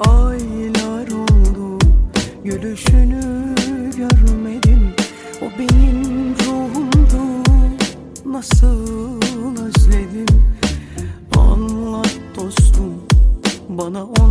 Aylar oldu gülüşünü görmedim. O benim ruhumdu nasıl özledim? Anlat dostum bana onu